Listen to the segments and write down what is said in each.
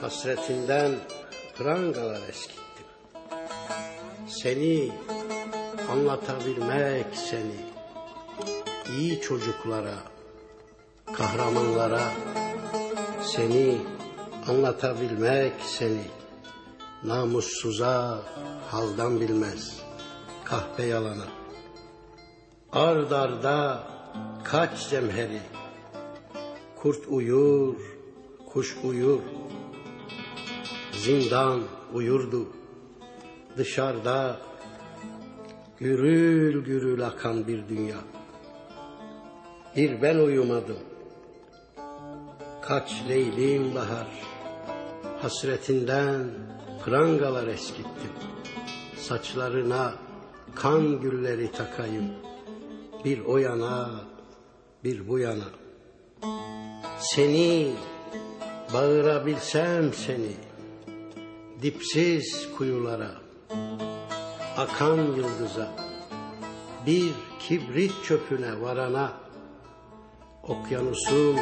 Hasretinden prangalar eskittim. Seni anlatabilmek seni iyi çocuklara, kahramanlara seni anlatabilmek seni namussuza haldan bilmez kahpe yalana. Ard arda kaç zemheri kurt uyur, kuş uyur. Zindan uyurdu. Dışarıda gürül gürül akan bir dünya. Bir ben uyumadım. Kaç leylim bahar. Hasretinden prangalar eskittim. Saçlarına kan gülleri takayım. Bir o yana, bir bu yana. Seni bağırabilsem seni dipsiz kuyulara akan yıldıza bir kibrit çöpüne varana okyanusun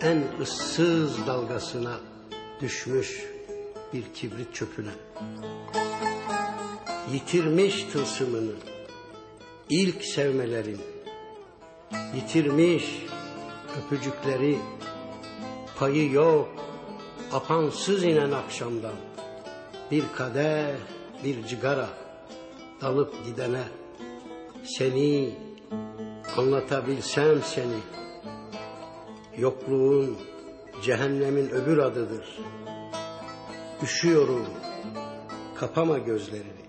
en ıssız dalgasına düşmüş bir kibrit çöpüne. Yitirmiş tılsımını ilk sevmelerin yitirmiş öpücükleri payı yok apansız inen akşamdan. Bir kadeh bir cigara dalıp gidene seni anlatabilsem seni. Yokluğun cehennemin öbür adıdır. Üşüyorum kapama gözlerini